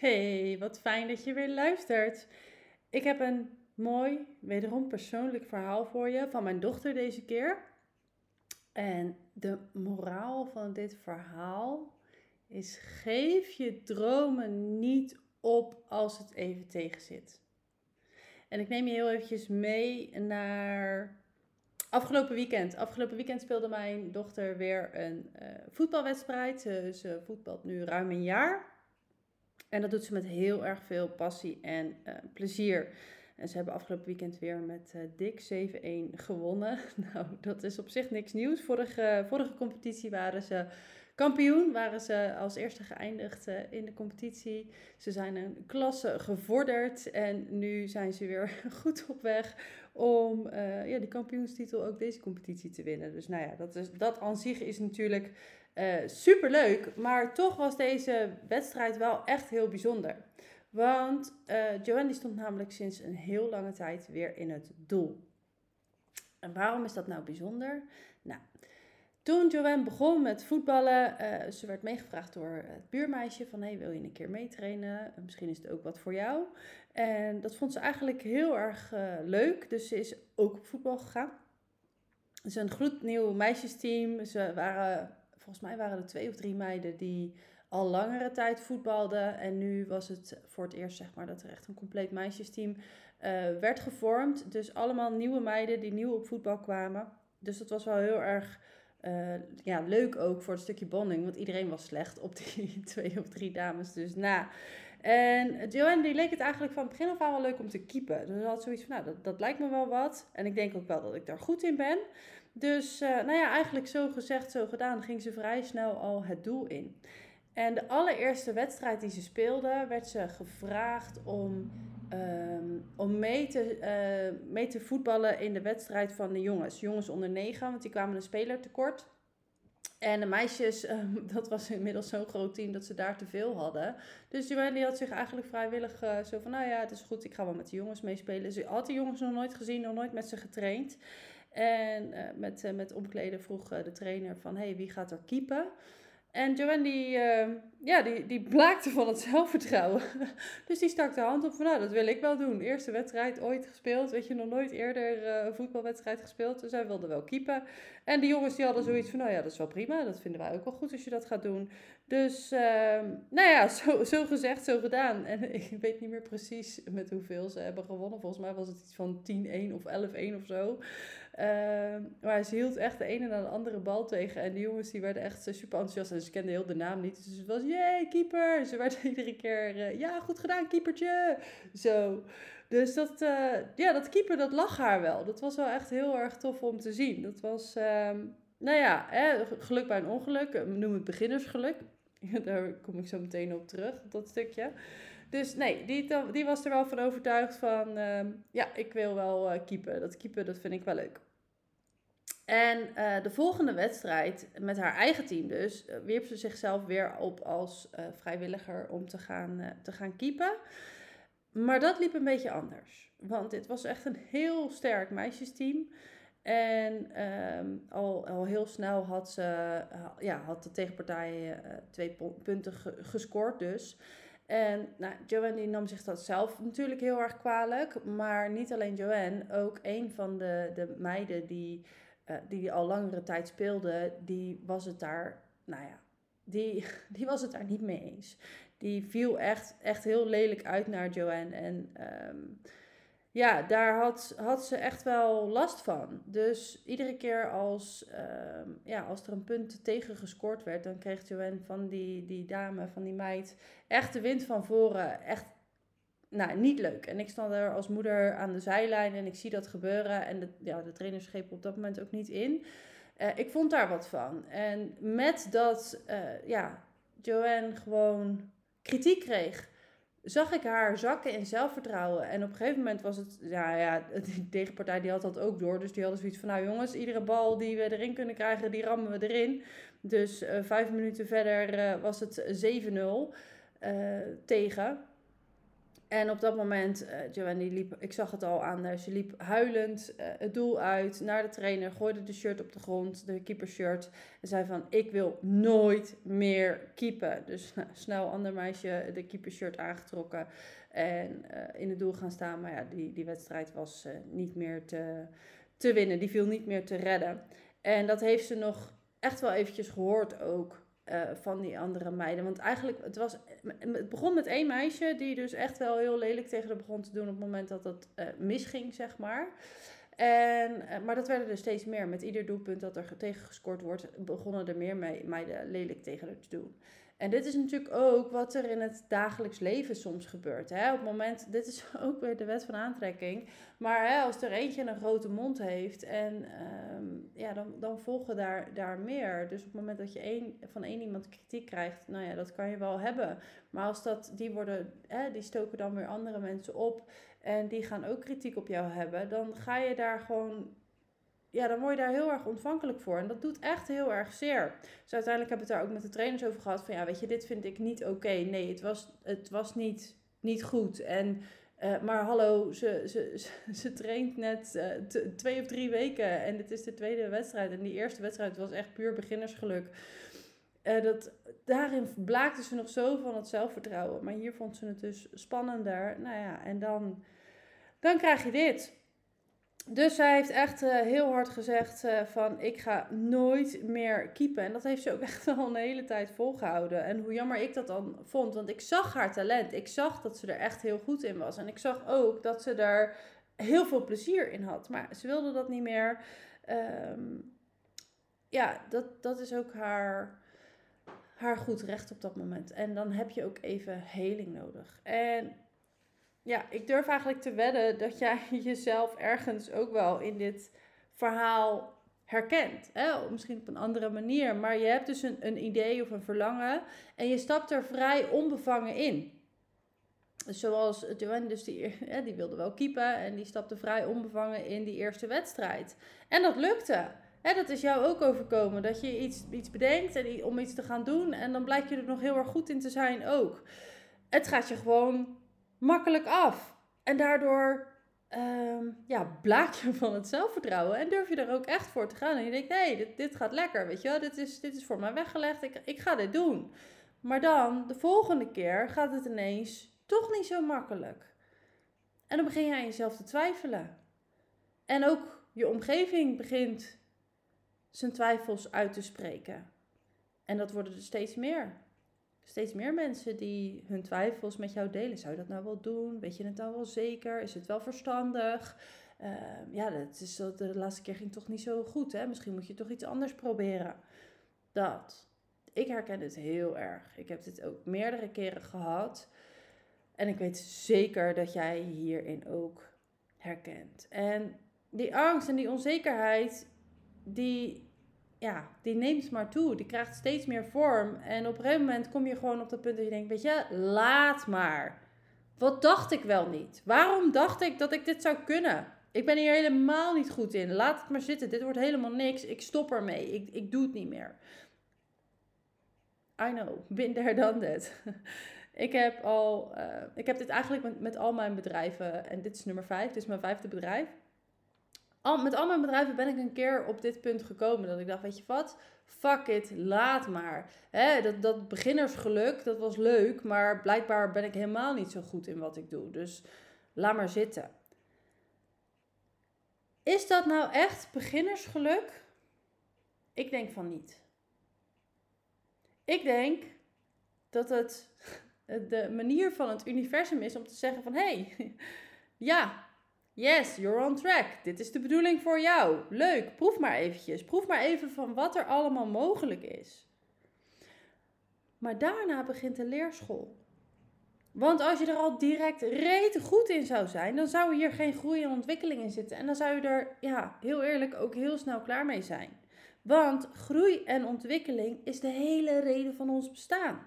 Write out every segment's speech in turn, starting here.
Hey, wat fijn dat je weer luistert. Ik heb een mooi, wederom persoonlijk verhaal voor je van mijn dochter deze keer. En de moraal van dit verhaal is: geef je dromen niet op als het even tegen zit. En ik neem je heel eventjes mee naar afgelopen weekend. Afgelopen weekend speelde mijn dochter weer een uh, voetbalwedstrijd. Ze voetbalt nu ruim een jaar. En dat doet ze met heel erg veel passie en uh, plezier. En ze hebben afgelopen weekend weer met uh, dik 7-1 gewonnen. Nou, dat is op zich niks nieuws. Vorige, vorige competitie waren ze kampioen, waren ze als eerste geëindigd uh, in de competitie. Ze zijn een klasse gevorderd en nu zijn ze weer goed op weg om uh, ja, die kampioenstitel ook deze competitie te winnen. Dus nou ja, dat, is, dat aan zich is natuurlijk uh, superleuk. Maar toch was deze wedstrijd wel echt heel bijzonder. Want uh, Joanne stond namelijk sinds een heel lange tijd weer in het doel. En waarom is dat nou bijzonder? Nou, toen Joanne begon met voetballen, uh, ze werd meegevraagd door het buurmeisje van hey, wil je een keer meetrainen? Misschien is het ook wat voor jou. En dat vond ze eigenlijk heel erg leuk, dus ze is ook op voetbal gegaan. Het is een gloednieuw meisjesteam. Ze waren volgens mij waren er twee of drie meiden die al langere tijd voetbalden. En nu was het voor het eerst, zeg maar, dat er echt een compleet meisjesteam uh, werd gevormd. Dus allemaal nieuwe meiden die nieuw op voetbal kwamen. Dus dat was wel heel erg uh, ja, leuk ook voor het stukje bonding. Want iedereen was slecht op die twee of drie dames. Dus na. En Joanne die leek het eigenlijk van het begin af aan wel leuk om te keepen. Dus had zoiets van, nou, dat, dat lijkt me wel wat. En ik denk ook wel dat ik daar goed in ben. Dus uh, nou ja, eigenlijk zo gezegd, zo gedaan, ging ze vrij snel al het doel in. En de allereerste wedstrijd die ze speelde, werd ze gevraagd om, um, om mee, te, uh, mee te voetballen in de wedstrijd van de jongens. Jongens onder negen, want die kwamen een speler tekort. En de meisjes, um, dat was inmiddels zo'n groot team dat ze daar te veel hadden. Dus Joanne die had zich eigenlijk vrijwillig uh, zo van, nou ja, het is goed, ik ga wel met de jongens meespelen. Ze had de jongens nog nooit gezien, nog nooit met ze getraind. En uh, met, uh, met omkleden vroeg uh, de trainer van, hey, wie gaat er keepen? En Joanne die, ja, die, die blaakte van het zelfvertrouwen. dus die stak de hand op van, nou, dat wil ik wel doen. Eerste wedstrijd ooit gespeeld, weet je, nog nooit eerder een voetbalwedstrijd gespeeld. Dus hij wilde wel keepen. En die jongens die hadden zoiets van, nou ja, dat is wel prima. Dat vinden wij ook wel goed als je dat gaat doen. Dus, nou ja, zo, zo gezegd, zo gedaan. En ik weet niet meer precies met hoeveel ze hebben gewonnen. Volgens mij was het iets van 10-1 of 11-1 of zo. Uh, maar ze hield echt de ene na de andere bal tegen. En die jongens die werden echt super enthousiast. En ze kenden heel de naam niet. Dus het was, jee, keeper. Ze werden iedere keer, uh, ja, goed gedaan, keepertje. Zo. Dus dat, uh, ja, dat keeper, dat lag haar wel. Dat was wel echt heel erg tof om te zien. Dat was, nou ja, hè, geluk bij een ongeluk. Noem het beginnersgeluk. Daar kom ik zo meteen op terug, dat stukje. Dus nee, die, die was er wel van overtuigd van, uh, ja, ik wil wel uh, keepen. Dat keepen, dat vind ik wel leuk. En uh, de volgende wedstrijd, met haar eigen team dus, wierp ze zichzelf weer op als vrijwilliger om te gaan, te gaan keepen. Maar dat liep een beetje anders. Want dit was echt een heel sterk meisjesteam. En um, al, al heel snel had, ze, ja, had de tegenpartij twee punten gescoord dus. En nou, Joanne nam zich dat zelf natuurlijk heel erg kwalijk. Maar niet alleen Joanne, ook een van de, de meiden die, uh, die al langere tijd speelde, die was het daar, nou ja, die, die was het daar niet mee eens. Die viel echt, echt heel lelijk uit naar Joanne. En um, ja, daar had, had ze echt wel last van. Dus iedere keer als, uh, ja, als er een punt tegen gescoord werd, dan kreeg Joanne van die, die dame, van die meid, echt de wind van voren. Echt, nou, niet leuk. En ik stond er als moeder aan de zijlijn en ik zie dat gebeuren. En de, ja, de trainer op dat moment ook niet in. Uh, ik vond daar wat van. En met dat, uh, ja, Joanne gewoon kritiek kreeg zag ik haar zakken in zelfvertrouwen. En op een gegeven moment was het, ja, ja, de tegenpartij die had dat ook door. Dus die hadden zoiets van, nou jongens, iedere bal die we erin kunnen krijgen, die rammen we erin. Dus uh, vijf minuten verder uh, was het 7-0 uh, tegen. En op dat moment, uh, Joanne liep, ik zag het al aan, ze liep huilend uh, het doel uit naar de trainer, gooide de shirt op de grond, de keepershirt. En zei van, ik wil nooit meer keepen. Dus snel ander meisje de keepershirt aangetrokken en uh, in het doel gaan staan. Maar ja, die, die wedstrijd was niet meer te, te winnen, die viel niet meer te redden. En dat heeft ze nog echt wel eventjes gehoord ook. Uh, van die andere meiden. Want eigenlijk, het, was, het begon met één meisje die dus echt wel heel lelijk tegen haar begon te doen op het moment dat het uh, misging, zeg maar. En, uh, maar dat werden er steeds meer. Met ieder doelpunt dat er tegen gescoord wordt, begonnen er meer meiden lelijk tegen haar te doen. En dit is natuurlijk ook wat er in het dagelijks leven soms gebeurt. Hè? Op het moment, dit is ook weer de wet van aantrekking. Maar hè, als er eentje een grote mond heeft, en, um, ja, dan, dan volgen daar, daar meer. Dus op het moment dat je één, van één iemand kritiek krijgt, nou ja, dat kan je wel hebben. Maar als dat, die, worden, hè, die stoken dan weer andere mensen op en die gaan ook kritiek op jou hebben, dan ga je daar gewoon ja, dan word je daar heel erg ontvankelijk voor. En dat doet echt heel erg zeer. Dus uiteindelijk heb ik het daar ook met de trainers over gehad. Van ja, weet je, dit vind ik niet oké. Nee, het was, het was niet, niet goed. En, uh, maar hallo, ze, ze, ze, traint net uh, twee of drie weken. En dit is de tweede wedstrijd. En die eerste wedstrijd was echt puur beginnersgeluk. Uh, dat, daarin blaakte ze nog zo van het zelfvertrouwen. Maar hier vond ze het dus spannender. Nou ja, en dan, dan krijg je dit. Dus zij heeft echt uh, heel hard gezegd uh, van ik ga nooit meer keepen. En dat heeft ze ook echt al een hele tijd volgehouden. En hoe jammer ik dat dan vond, want ik zag haar talent. Ik zag dat ze er echt heel goed in was. En ik zag ook dat ze daar heel veel plezier in had. Maar ze wilde dat niet meer. Um, ja, dat, dat is ook haar, haar goed recht op dat moment. En dan heb je ook even heling nodig. En ja, ik durf eigenlijk te wedden dat jij jezelf ergens ook wel in dit verhaal herkent. Misschien op een andere manier. Maar je hebt dus een, een idee of een verlangen en je stapt er vrij onbevangen in. Zoals Joanne, dus die, die wilde wel keepen en die stapte vrij onbevangen in die eerste wedstrijd. En dat lukte. Hè, dat is jou ook overkomen. Dat je iets, iets bedenkt en, om iets te gaan doen en dan blijkt je er nog heel erg goed in te zijn ook. Het gaat je gewoon makkelijk af. En daardoor um, ja, blaak je van het zelfvertrouwen en durf je er ook echt voor te gaan. En je denkt, nee, dit, dit gaat lekker, weet je wel. Dit is, dit is voor mij weggelegd, ik, ik ga dit doen. Maar dan, de volgende keer, gaat het ineens toch niet zo makkelijk. En dan begin je aan jezelf te twijfelen. En ook je omgeving begint zijn twijfels uit te spreken. En dat worden er steeds meer steeds meer mensen die hun twijfels met jou delen. Zou je dat nou wel doen? Weet je het nou wel zeker? Is het wel verstandig? Uh, ja, dat is, de laatste keer ging toch niet zo goed. Hè? Misschien moet je toch iets anders proberen. Dat. Ik herken het heel erg. Ik heb dit ook meerdere keren gehad. En ik weet zeker dat jij hierin ook herkent. En die angst en die onzekerheid, die ja, die neemt maar toe. Die krijgt steeds meer vorm. En op een gegeven moment kom je gewoon op dat punt dat je denkt, weet je, laat maar. Wat dacht ik wel niet? Waarom dacht ik dat ik dit zou kunnen? Ik ben hier helemaal niet goed in. Laat het maar zitten. Dit wordt helemaal niks. Ik stop ermee. Ik, ik doe het niet meer. I know. Been there, done that. ik heb al... Uh, ik heb dit eigenlijk met, met al mijn bedrijven... En dit is nummer vijf. Dit is mijn vijfde bedrijf met al mijn bedrijven ben ik een keer op dit punt gekomen. Dat ik dacht, weet je wat? Fuck it, laat maar. Dat, dat beginnersgeluk, dat was leuk. Maar blijkbaar ben ik helemaal niet zo goed in wat ik doe. Dus laat maar zitten. Is dat nou echt beginnersgeluk? Ik denk van niet. Ik denk dat het de manier van het universum is om te zeggen van... Hé, hey, ja, Yes, you're on track. Dit is de bedoeling voor jou. Leuk, proef maar eventjes. Proef maar even van wat er allemaal mogelijk is. Maar daarna begint de leerschool. Want als je er al direct rete goed in zou zijn, dan zou hier geen groei en ontwikkeling in zitten. En dan zou je er, ja, heel eerlijk, ook heel snel klaar mee zijn. Want groei en ontwikkeling is de hele reden van ons bestaan.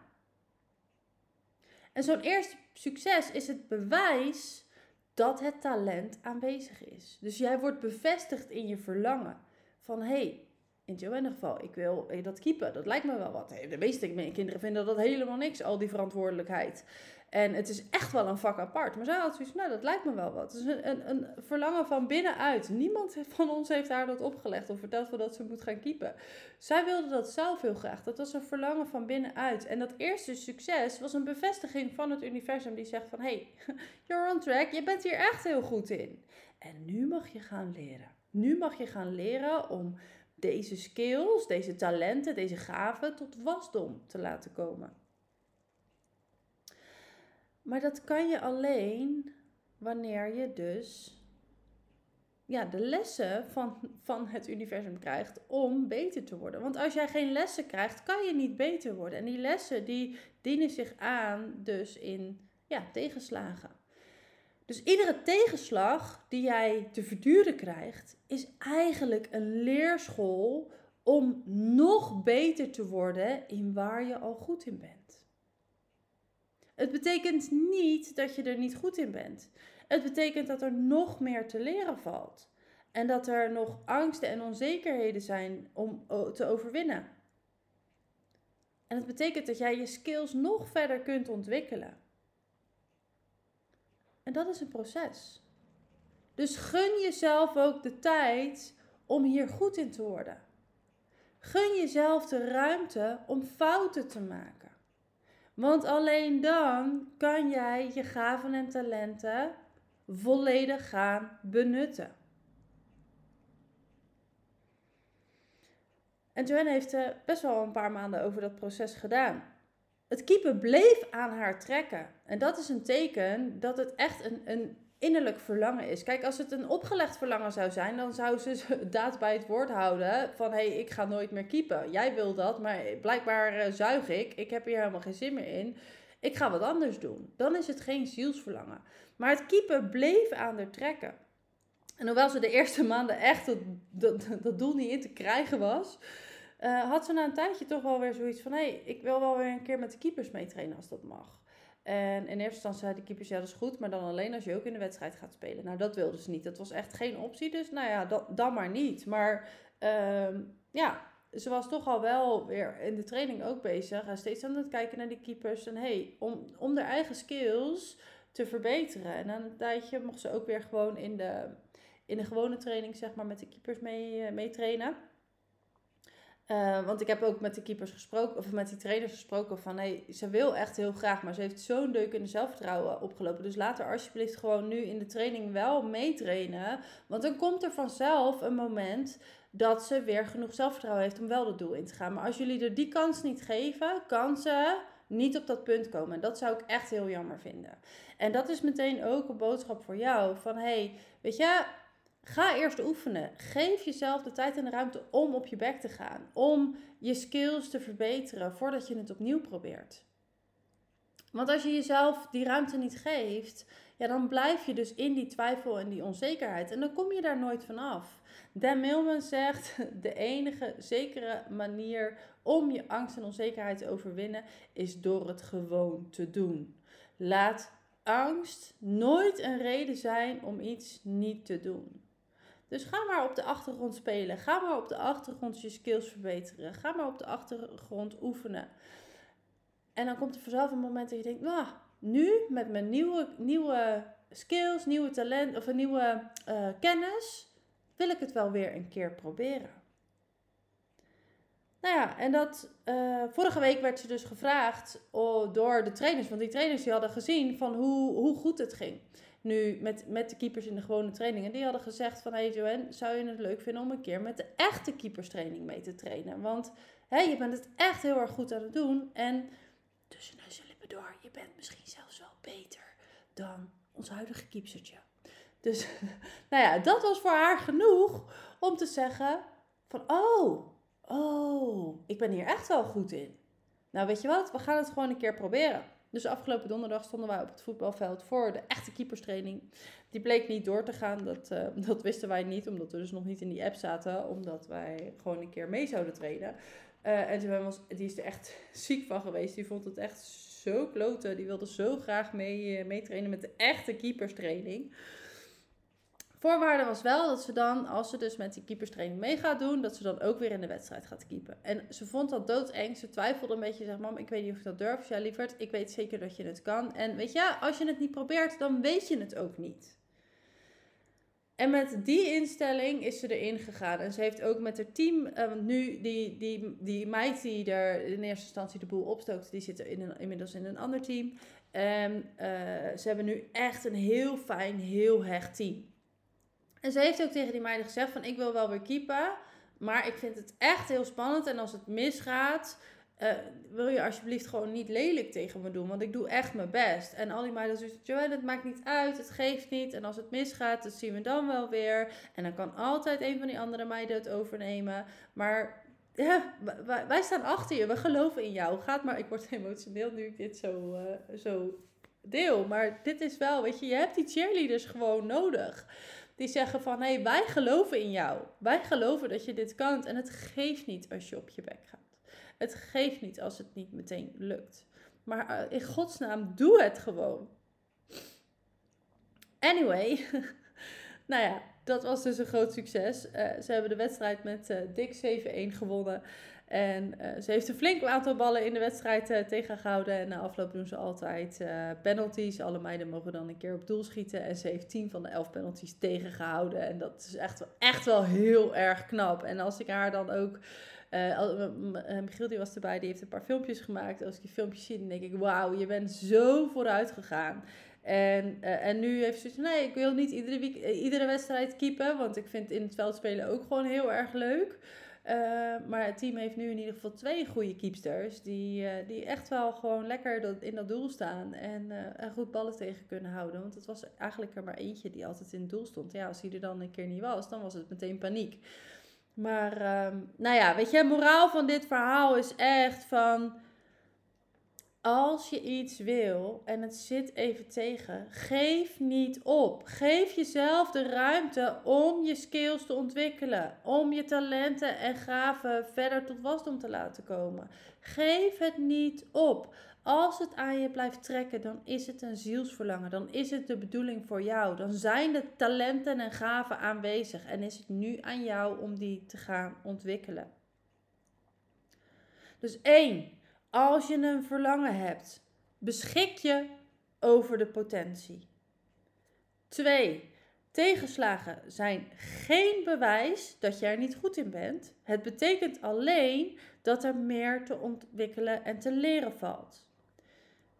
En zo'n eerste succes is het bewijs dat het talent aanwezig is. Dus jij wordt bevestigd in je verlangen. Van hé, hey, in Joanne's geval, ik wil dat keepen. Dat lijkt me wel wat. De meeste kinderen vinden dat helemaal niks, al die verantwoordelijkheid. En het is echt wel een vak apart. Maar zij had zoiets nou, dat lijkt me wel wat. Het is een, een, een verlangen van binnenuit. Niemand van ons heeft haar dat opgelegd of verteld dat ze moet gaan kiepen. Zij wilde dat zelf heel graag. Dat was een verlangen van binnenuit. En dat eerste succes was een bevestiging van het universum die zegt van... Hey, you're on track. Je bent hier echt heel goed in. En nu mag je gaan leren. Nu mag je gaan leren om deze skills, deze talenten, deze gaven tot wasdom te laten komen. Maar dat kan je alleen wanneer je dus ja, de lessen van, van het universum krijgt om beter te worden. Want als jij geen lessen krijgt, kan je niet beter worden. En die lessen die dienen zich aan dus in ja, tegenslagen. Dus iedere tegenslag die jij te verduren krijgt, is eigenlijk een leerschool om nog beter te worden in waar je al goed in bent. Het betekent niet dat je er niet goed in bent. Het betekent dat er nog meer te leren valt. En dat er nog angsten en onzekerheden zijn om te overwinnen. En het betekent dat jij je skills nog verder kunt ontwikkelen. En dat is een proces. Dus gun jezelf ook de tijd om hier goed in te worden. Gun jezelf de ruimte om fouten te maken. Want alleen dan kan jij je gaven en talenten volledig gaan benutten. En Joanne heeft uh, best wel een paar maanden over dat proces gedaan. Het keeper bleef aan haar trekken. En dat is een teken dat het echt een, een innerlijk verlangen is. Kijk, als het een opgelegd verlangen zou zijn, dan zou ze daad bij het woord houden van hé, hey, ik ga nooit meer keepen. Jij wil dat, maar blijkbaar uh, zuig ik. Ik heb hier helemaal geen zin meer in. Ik ga wat anders doen. Dan is het geen zielsverlangen. Maar het keeper bleef aan haar trekken. En hoewel ze de eerste maanden echt dat, dat, dat doel niet in te krijgen was, uh, had ze na een tijdje toch wel weer zoiets van: hé, hey, ik wil wel weer een keer met de keepers meetrainen als dat mag. En in eerste instantie zei de keepers, ja dat is goed, maar dan alleen als je ook in de wedstrijd gaat spelen. Nou, dat wilden ze niet. Dat was echt geen optie, dus nou ja, dan maar niet. Maar uh, ja, ze was toch al wel weer in de training ook bezig. En steeds aan het kijken naar die keepers. En hey, om, om haar eigen skills te verbeteren. En na een tijdje mocht ze ook weer gewoon in de, in de gewone training, zeg maar, met de keepers mee, uh, mee trainen. Uh, want ik heb ook met de keepers gesproken, of met die trainers gesproken van hey, ze wil echt heel graag, maar ze heeft zo'n deuk in de zelfvertrouwen opgelopen. Dus laat haar alsjeblieft gewoon nu in de training wel meetrainen. Want dan komt er vanzelf een moment dat ze weer genoeg zelfvertrouwen heeft om wel het doel in te gaan. Maar als jullie er die kans niet geven, kan ze niet op dat punt komen. En dat zou ik echt heel jammer vinden. En dat is meteen ook een boodschap voor jou. Van hey, weet je, Ga eerst oefenen. Geef jezelf de tijd en de ruimte om op je bek te gaan. Om je skills te verbeteren voordat je het opnieuw probeert. Want als je jezelf die ruimte niet geeft, ja, dan blijf je dus in die twijfel en die onzekerheid. En dan kom je daar nooit van af. Dan Millman zegt: de enige zekere manier om je angst en onzekerheid te overwinnen is door het gewoon te doen. Laat angst nooit een reden zijn om iets niet te doen. Dus ga maar op de achtergrond spelen. Ga maar op de achtergrond je skills verbeteren. Ga maar op de achtergrond oefenen. En dan komt er vanzelf een moment dat je denkt, nou, nu met mijn nieuwe, nieuwe skills, nieuwe talent of een nieuwe uh, kennis, wil ik het wel weer een keer proberen. Nou ja, en dat, uh, vorige week werd ze dus gevraagd oh, door de trainers, want die trainers die hadden gezien van hoe, hoe goed het ging nu met, met de keepers in de gewone trainingen. Die hadden gezegd van, hey Joanne, zou je het leuk vinden om een keer met de echte keeperstraining mee te trainen? Want hey, je bent het echt heel erg goed aan het doen. En tussen neus en lippen door, je bent misschien zelfs wel beter dan ons huidige keepsertje. Dus, nou ja, dat was voor haar genoeg om te zeggen van, oh, oh, ik ben hier echt wel goed in. Nou, weet je wat, we gaan het gewoon een keer proberen. Dus afgelopen donderdag stonden wij op het voetbalveld voor de echte keeperstraining. Die bleek niet door te gaan. Dat, uh, dat wisten wij niet, omdat we dus nog niet in die app zaten. Omdat wij gewoon een keer mee zouden trainen. Uh, en was, die is er echt ziek van geweest. Die vond het echt zo kloten. Die wilde zo graag mee, uh, meetrainen met de echte keeperstraining. Voorwaarde was wel dat ze dan, als ze dus met die keeperstraining mee gaat doen, dat ze dan ook weer in de wedstrijd gaat keepen. En ze vond dat doodeng. Ze twijfelde een beetje, zeg mam, ik weet niet of ik dat durf. Ja, lieverd, ik weet zeker dat je het kan. En weet je, als je het niet probeert, dan weet je het ook niet. En met die instelling is ze erin gegaan. En ze heeft ook met haar team, uh, want nu die, die, die meid die er in eerste instantie de boel opstookte, die zit in inmiddels in een ander team. En uh, ze hebben nu echt een heel fijn, heel hecht team. En ze heeft ook tegen die meiden gezegd van ik wil wel weer keepen, maar ik vind het echt heel spannend. En als het misgaat, uh, wil je alsjeblieft gewoon niet lelijk tegen me doen, want ik doe echt mijn best. En al die meiden zeggen, Joanne, het maakt niet uit, het geeft niet. En als het misgaat, dat zien we dan wel weer. En dan kan altijd een van die andere meiden het overnemen. Maar ja, wij, staan achter je, we geloven in jou. Gaat maar, ik word emotioneel nu ik dit zo, uh, zo deel. Maar dit is wel, weet je, je hebt die cheerleaders gewoon nodig. Die zeggen van, hé, wij geloven in jou. Wij geloven dat je dit kan. En het geeft niet als je op je bek gaat. Het geeft niet als het niet meteen lukt. Maar uh, in godsnaam, doe het gewoon. Anyway, nou ja, dat was dus een groot succes. Uh, ze hebben de wedstrijd met uh, dik 7-1 gewonnen. En uh, ze heeft een flink aantal ballen in de wedstrijd uh, tegengehouden. En na afloop doen ze altijd uh, penalties. Alle meiden mogen dan een keer op doel schieten. En ze heeft 10 van de 11 penalties tegengehouden. En dat is echt, echt wel heel erg knap. En als ik haar dan ook. Michiel die was erbij, die heeft een paar filmpjes gemaakt. Als ik die filmpjes zie, dan denk ik: wauw, je bent zo vooruit gegaan. En, en nu heeft ze zoiets nee, ik wil niet iedere, week, iedere wedstrijd keepen. Want ik vind in het veld spelen ook gewoon heel erg leuk. Uh, maar het team heeft nu in ieder geval twee goede keepsters. Die, uh, die echt wel gewoon lekker dat, in dat doel staan. En, uh, en goed ballen tegen kunnen houden. Want het was eigenlijk er maar eentje die altijd in het doel stond. Ja, als hij er dan een keer niet was, dan was het meteen paniek. Maar um, nou ja, weet je, moraal van dit verhaal is echt van als je iets wil en het zit even tegen, geef niet op. Geef jezelf de ruimte om je skills te ontwikkelen, om je talenten en gaven verder tot wasdom te laten komen. Geef het niet op. Als het aan je blijft trekken, dan is het een zielsverlangen. Dan is het de bedoeling voor jou. Dan zijn de talenten en gaven aanwezig en is het nu aan jou om die te gaan ontwikkelen. Dus één. Als je een verlangen hebt, beschik je over de potentie. 2. Tegenslagen zijn geen bewijs dat je er niet goed in bent. Het betekent alleen dat er meer te ontwikkelen en te leren valt.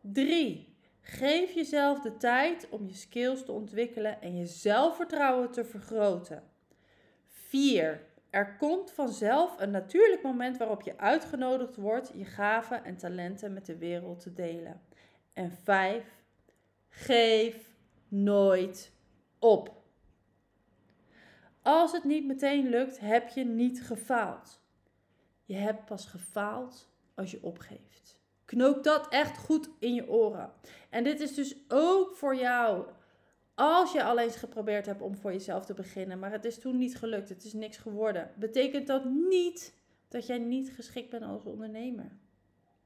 3. Geef jezelf de tijd om je skills te ontwikkelen en je zelfvertrouwen te vergroten. 4. Er komt vanzelf een natuurlijk moment waarop je uitgenodigd wordt je gaven en talenten met de wereld te delen. En vijf, geef nooit op. Als het niet meteen lukt, heb je niet gefaald. Je hebt pas gefaald als je opgeeft. Knoop dat echt goed in je oren. En dit is dus ook voor jou als je al eens geprobeerd hebt om voor jezelf te beginnen, maar het is toen niet gelukt, het is niks geworden, betekent dat niet dat jij niet geschikt bent als ondernemer.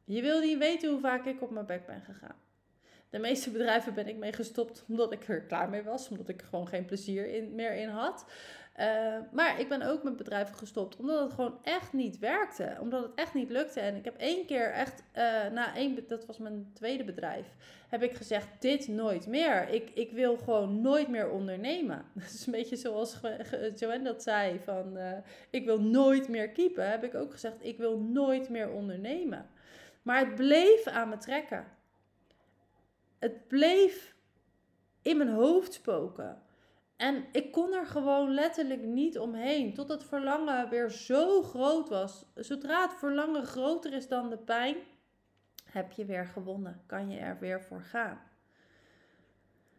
Je wil niet weten hoe vaak ik op mijn bek ben gegaan. De meeste bedrijven ben ik mee gestopt omdat ik er klaar mee was, omdat ik er gewoon geen plezier in, meer in had. Uh, maar ik ben ook met bedrijven gestopt omdat het gewoon echt niet werkte. Omdat het echt niet lukte. En ik heb één keer echt, uh, na één, dat was mijn tweede bedrijf, heb ik gezegd: dit nooit meer. Ik, ik wil gewoon nooit meer ondernemen. Dat is een beetje zoals Joanne dat zei: van uh, ik wil nooit meer keepen. Heb ik ook gezegd: ik wil nooit meer ondernemen. Maar het bleef aan me trekken. Het bleef in mijn hoofd spoken. En ik kon er gewoon letterlijk niet omheen. Tot het verlangen weer zo groot was. Zodra het verlangen groter is dan de pijn, heb je weer gewonnen. Kan je er weer voor gaan.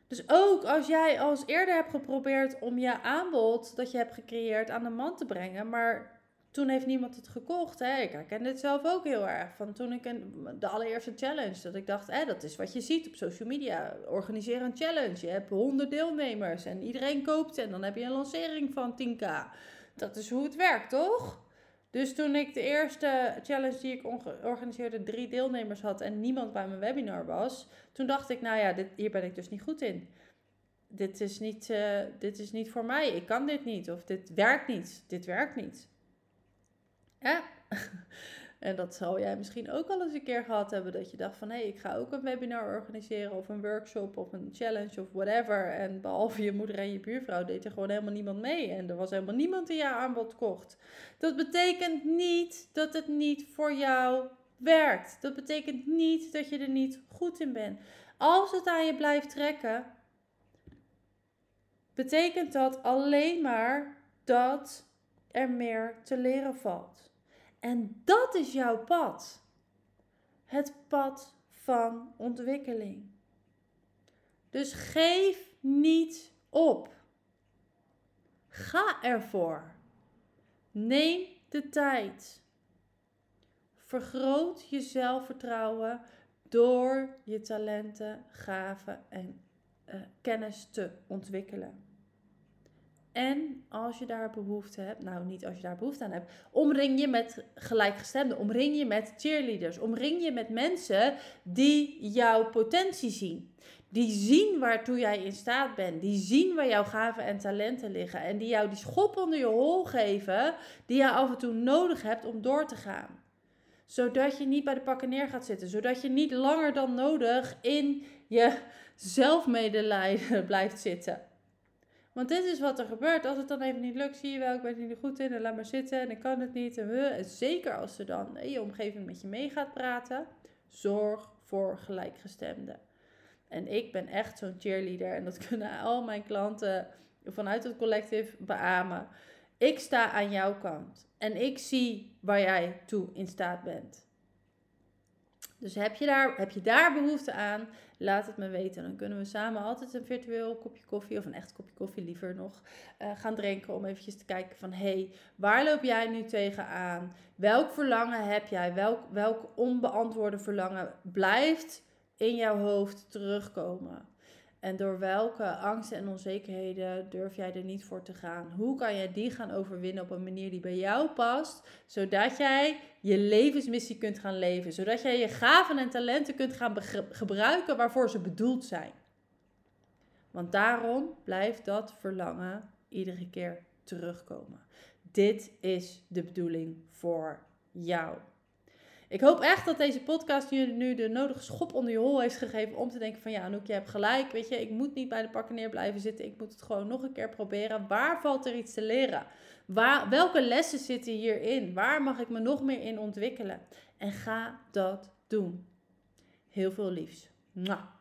Dus ook als jij als eerder hebt geprobeerd om je aanbod dat je hebt gecreëerd aan de man te brengen, maar toen heeft niemand het gekocht. Hè? Ik herken dit zelf ook heel erg. Van toen ik een, de allereerste challenge, dat ik dacht, hè, dat is wat je ziet op social media. Organiseer een challenge. Je hebt honderd deelnemers en iedereen koopt en dan heb je een lancering van 10k. Dat is hoe het werkt, toch? Dus toen ik de eerste challenge die ik organiseerde, drie deelnemers had en niemand bij mijn webinar was, toen dacht ik, nou ja, dit, hier ben ik dus niet goed in. dit is, niet, eh, dit is niet voor mij, ik kan dit niet, of dit werkt niet, dit werkt niet. Ja. En dat zal jij misschien ook al eens een keer gehad hebben. Dat je dacht van hé, hey, ik ga ook een webinar organiseren of een workshop of een challenge of whatever. En behalve je moeder en je buurvrouw deed er gewoon helemaal niemand mee. En er was helemaal niemand die jouw aanbod kocht. Dat betekent niet dat het niet voor jou werkt. Dat betekent niet dat je er niet goed in bent. Als het aan je blijft trekken, betekent dat alleen maar dat er meer te leren valt. En dat is jouw pad. Het pad van ontwikkeling. Dus geef niet op. Ga ervoor. Neem de tijd. Vergroot je zelfvertrouwen door je talenten, gaven en uh, kennis te ontwikkelen. En als je daar behoefte hebt, nou niet als je daar behoefte aan hebt, omring je met gelijkgestemden, omring je met cheerleaders, omring je met mensen die jouw potentie zien. Die zien waartoe jij in staat bent, die zien waar jouw gaven en talenten liggen en die jou die schop onder je hol geven die je af en toe nodig hebt om door te gaan. Zodat je niet bij de pakken neer gaat zitten, zodat je niet langer dan nodig in je zelfmedelijden blijft zitten. Want dit is wat er gebeurt. Als het dan even niet lukt, zie je wel, ik ben er niet goed in en laat maar zitten en ik kan het niet. En, zeker als er dan in je omgeving met je mee gaat praten, zorg voor gelijkgestemden. En ik ben echt zo'n cheerleader en dat kunnen al mijn klanten vanuit het collectief beamen. Ik sta aan jouw kant en ik zie waar jij toe in staat bent. Dus heb je, daar, heb je daar behoefte aan? Laat het me weten. Dan kunnen we samen altijd een virtueel kopje koffie, of een echt kopje koffie liever nog, uh, gaan drinken. Om eventjes te kijken van, hé, hey, waar loop jij nu tegenaan? Welk verlangen heb jij? Welk, welk onbeantwoorde verlangen blijft in jouw hoofd terugkomen? En door welke angsten en onzekerheden durf jij er niet voor te gaan? Hoe kan jij die gaan overwinnen op een manier die bij jou past, zodat jij je levensmissie kunt gaan leven, zodat jij je gaven en talenten kunt gaan gebruiken waarvoor ze bedoeld zijn? Want daarom blijft dat verlangen iedere keer terugkomen. Dit is de bedoeling voor jou. Ik hoop echt dat deze podcast je nu de nodige schop onder je hol heeft gegeven om te denken van ja, Anouk, je hebt gelijk. Weet je, ik moet niet bij de pakken neer blijven zitten. Ik moet het gewoon nog een keer proberen. Waar valt er iets te leren? Waar, welke lessen zitten hierin? Waar mag ik me nog meer in ontwikkelen? En ga dat doen. Heel veel liefs. Mwah.